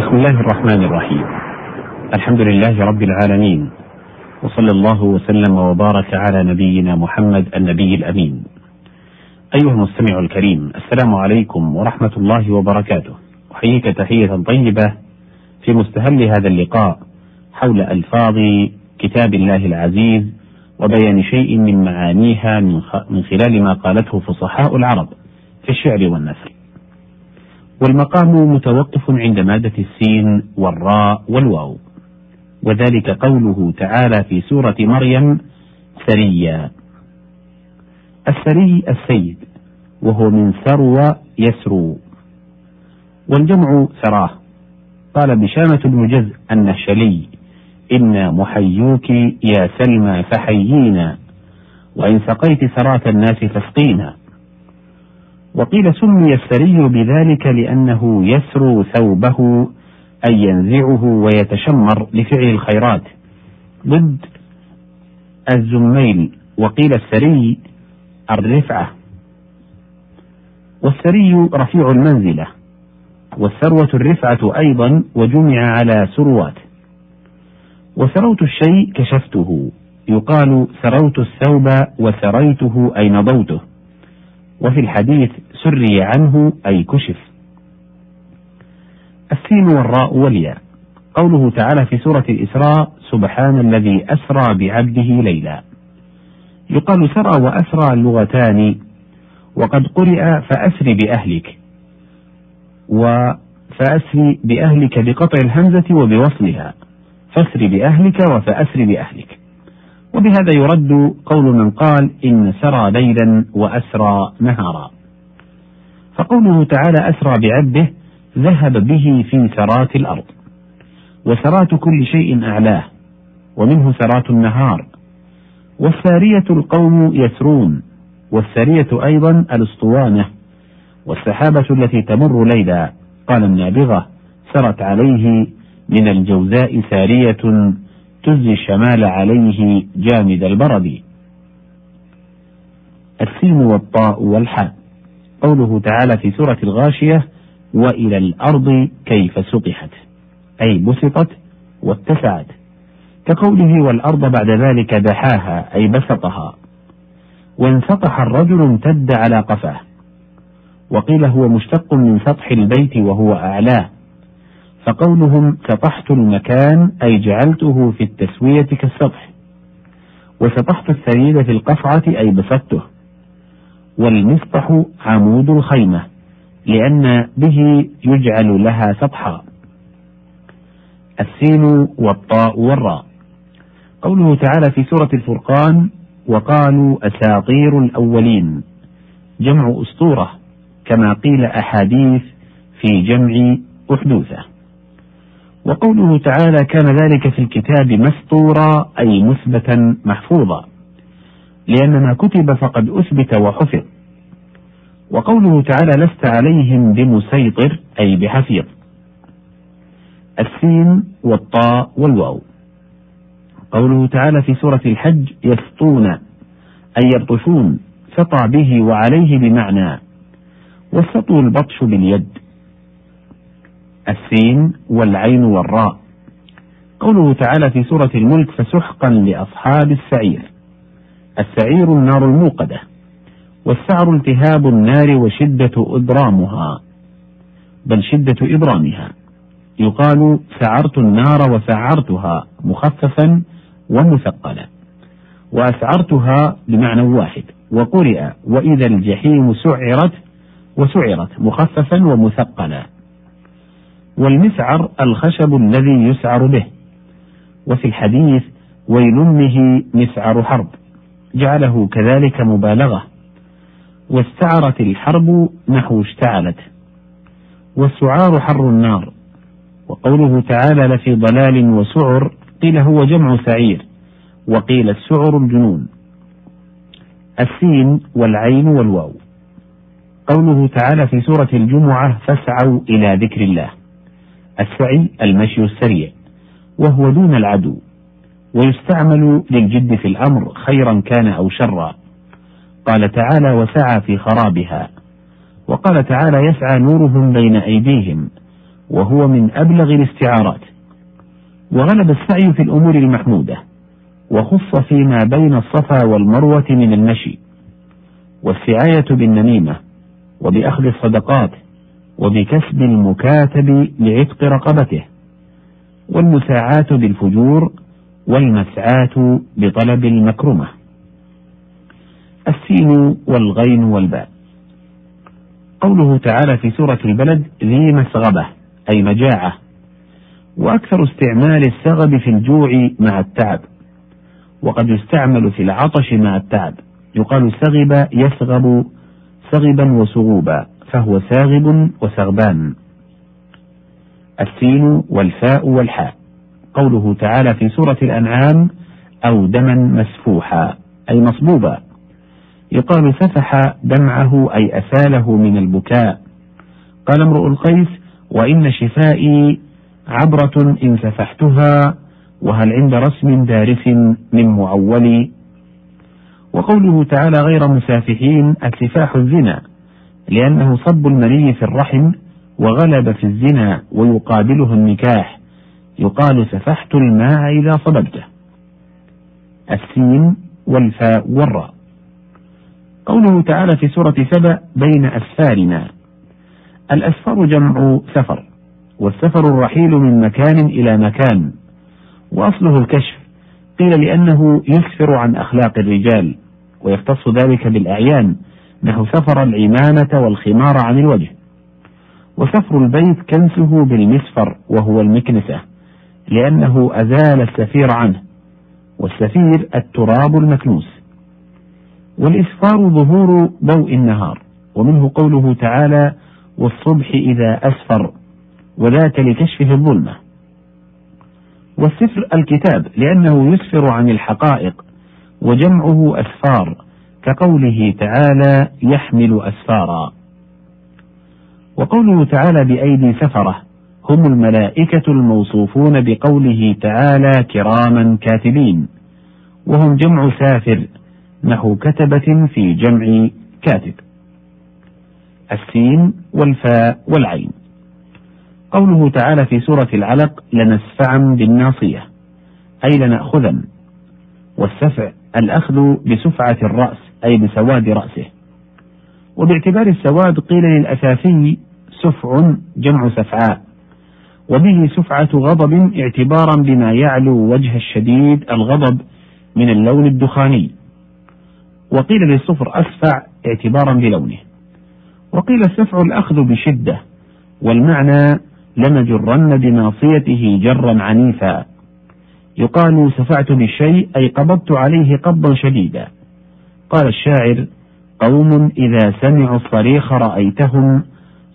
بسم الله الرحمن الرحيم. الحمد لله رب العالمين. وصلى الله وسلم وبارك على نبينا محمد النبي الأمين. أيها المستمع الكريم السلام عليكم ورحمة الله وبركاته. أحييك تحية طيبة في مستهل هذا اللقاء حول ألفاظ كتاب الله العزيز وبيان شيء من معانيها من خلال ما قالته فصحاء العرب في الشعر والنثر. والمقام متوقف عند مادة السين والراء والواو. وذلك قوله تعالى في سورة مريم سريا. السري السيد وهو من ثروى يسرو. والجمع ثراه قال بشامة بن جزء النشلي إنا محيوك يا سلمى فحيينا وإن سقيت سرات الناس فاسقينا. وقيل سمي السري بذلك لأنه يسرو ثوبه أي ينزعه ويتشمر لفعل الخيرات. ضد الزميل وقيل السري الرفعة. والسري رفيع المنزلة والثروة الرفعة أيضا وجمع على سروات. وسروت الشيء كشفته يقال سروت الثوب وسريته أي نضوته. وفي الحديث سري عنه أي كشف. السين والراء والياء. قوله تعالى في سورة الإسراء سبحان الذي أسرى بعبده ليلا. يقال سرى وأسرى اللغتان وقد قرئ فأسر بأهلك. وفأسر بأهلك بقطع الهمزة وبوصلها. فأسر بأهلك وفأسر بأهلك. وبهذا يرد قول من قال إن سرى ليلا وأسرى نهارا. فقوله تعالى أسرى بعبده ذهب به في سرات الأرض. وسرات كل شيء أعلاه ومنه سرات النهار. والسارية القوم يسرون والسارية أيضا الأسطوانة. والسحابة التي تمر ليلا قال النابغة سرت عليه من الجوزاء سارية تزي الشمال عليه جامد البرد. السين والطاء والحاء. قوله تعالى في سورة الغاشية وإلى الأرض كيف سطحت. أي بسطت واتسعت. كقوله والأرض بعد ذلك دحاها أي بسطها. وانسطح الرجل امتد على قفاه. وقيل هو مشتق من سطح البيت وهو أعلاه. فقولهم سطحت المكان أي جعلته في التسوية كالسطح. وسطحت السرير في القصعة أي بسطته. والمسطح عمود الخيمة لأن به يجعل لها سطحا. السين والطاء والراء. قوله تعالى في سورة الفرقان وقالوا أساطير الأولين. جمع أسطورة كما قيل أحاديث في جمع أحدوثة. وقوله تعالى كان ذلك في الكتاب مسطورا أي مثبتا محفوظا. لأن ما كتب فقد أثبت وحفظ. وقوله تعالى لست عليهم بمسيطر أي بحفيظ. السين والطاء والواو. قوله تعالى في سورة الحج يسطون أي يبطشون سطى به وعليه بمعنى. والسطو البطش باليد. السين والعين والراء. قوله تعالى في سورة الملك فسحقا لأصحاب السعير. السعير النار الموقدة والسعر التهاب النار وشدة إضرامها بل شدة إضرامها يقال سعرت النار وسعرتها مخففا ومثقلا. وأسعرتها بمعنى واحد وقرئ وإذا الجحيم سعرت وسعرت مخففا ومثقلا. والمسعر الخشب الذي يسعر به. وفي الحديث ويلمه مسعر حرب. جعله كذلك مبالغة. واستعرت الحرب نحو اشتعلت. والسعار حر النار. وقوله تعالى لفي ضلال وسعر قيل هو جمع سعير. وقيل السعر الجنون. السين والعين والواو. قوله تعالى في سورة الجمعة فاسعوا إلى ذكر الله. السعي المشي السريع وهو دون العدو ويستعمل للجد في الأمر خيرا كان أو شرا. قال تعالى وسعى في خرابها وقال تعالى يسعى نورهم بين أيديهم وهو من أبلغ الاستعارات وغلب السعي في الأمور المحمودة وخص فيما بين الصفا والمروة من المشي والسعاية بالنميمة وبأخذ الصدقات وبكسب المكاتب لعتق رقبته والمساعاة بالفجور والمسعاة بطلب المكرمة. السين والغين والباء. قوله تعالى في سورة البلد ذي مسغبة أي مجاعة. وأكثر استعمال السغب في الجوع مع التعب. وقد يستعمل في العطش مع التعب. يقال سغب يسغب سغبا وسغوبا. فهو ساغب وسغبان السين والفاء والحاء. قوله تعالى في سورة الأنعام أو دما مسفوحا أي مصبوبا. يقال سفح دمعه أي أساله من البكاء. قال امرؤ القيس وإن شفائي عبرة إن سفحتها وهل عند رسم دارس من معول وقوله تعالى غير مسافحين السفاح الزنا. لأنه صب المني في الرحم وغلب في الزنا ويقابله النكاح. يقال سفحت الماء إذا صببته. السين والفاء والراء. قوله تعالى في سورة سبأ بين أسفارنا. الأسفار جمع سفر والسفر الرحيل من مكان إلى مكان. وأصله الكشف. قيل لأنه يسفر عن أخلاق الرجال ويختص ذلك بالأعيان. نحو سفر العمامة والخمار عن الوجه. وسفر البيت كنسه بالمسفر وهو المكنسة لأنه أزال السفير عنه والسفير التراب المكنوس. والإسفار ظهور ضوء النهار ومنه قوله تعالى والصبح إذا أسفر وذاك لكشفه الظلمة والسفر الكتاب لأنه يسفر عن الحقائق وجمعه أسفار. كقوله تعالى يحمل أسفارا. وقوله تعالى بأيدي سفرة هم الملائكة الموصوفون بقوله تعالى كراما كاتبين وهم جمع سافر نحو كتبة في جمع كاتب. السين والفاء والعين. قوله تعالى في سورة العلق لنسفعا بالناصية أي لنأخذن. والسفع الأخذ بسفعة الرأس. أي بسواد رأسه. وباعتبار السواد قيل للأساسي سفع جمع سفعاء. وبه سفعة غضب اعتبارا بما يعلو وجه الشديد الغضب من اللون الدخاني. وقيل للصفر أسفع اعتبارا بلونه. وقيل السفع الأخذ بشدة والمعنى لنجرن بناصيته جرا عنيفا. يقال سفعت بالشيء أي قبضت عليه قبضا شديدا. قال الشاعر قوم إذا سمعوا الصريخ رأيتهم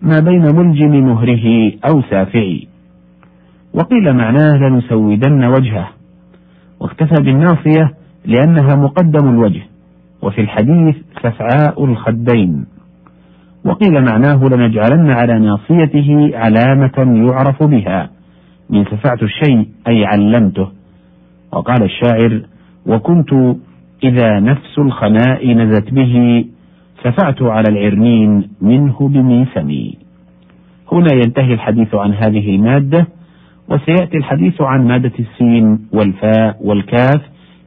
ما بين ملجم مهره أو سافعي. وقيل معناه لنسودن وجهه. واكتفى بالناصية لأنها مقدم الوجه وفي الحديث سفعاء الخدين. وقيل معناه لنجعلن على ناصيته علامة يعرف بها من سفعت الشيء أي علمته. وقال الشاعر وكنت إذا نفس الخناء نزت به سفعت على العرنين منه بميسمي هنا ينتهي الحديث عن هذه المادة وسيأتي الحديث عن مادة السين والفاء والكاف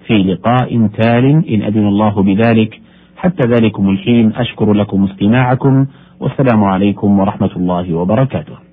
في لقاء تال. إن أذن الله بذلك. حتى ذلكم الحين أشكر لكم استماعكم والسلام عليكم ورحمة الله وبركاته.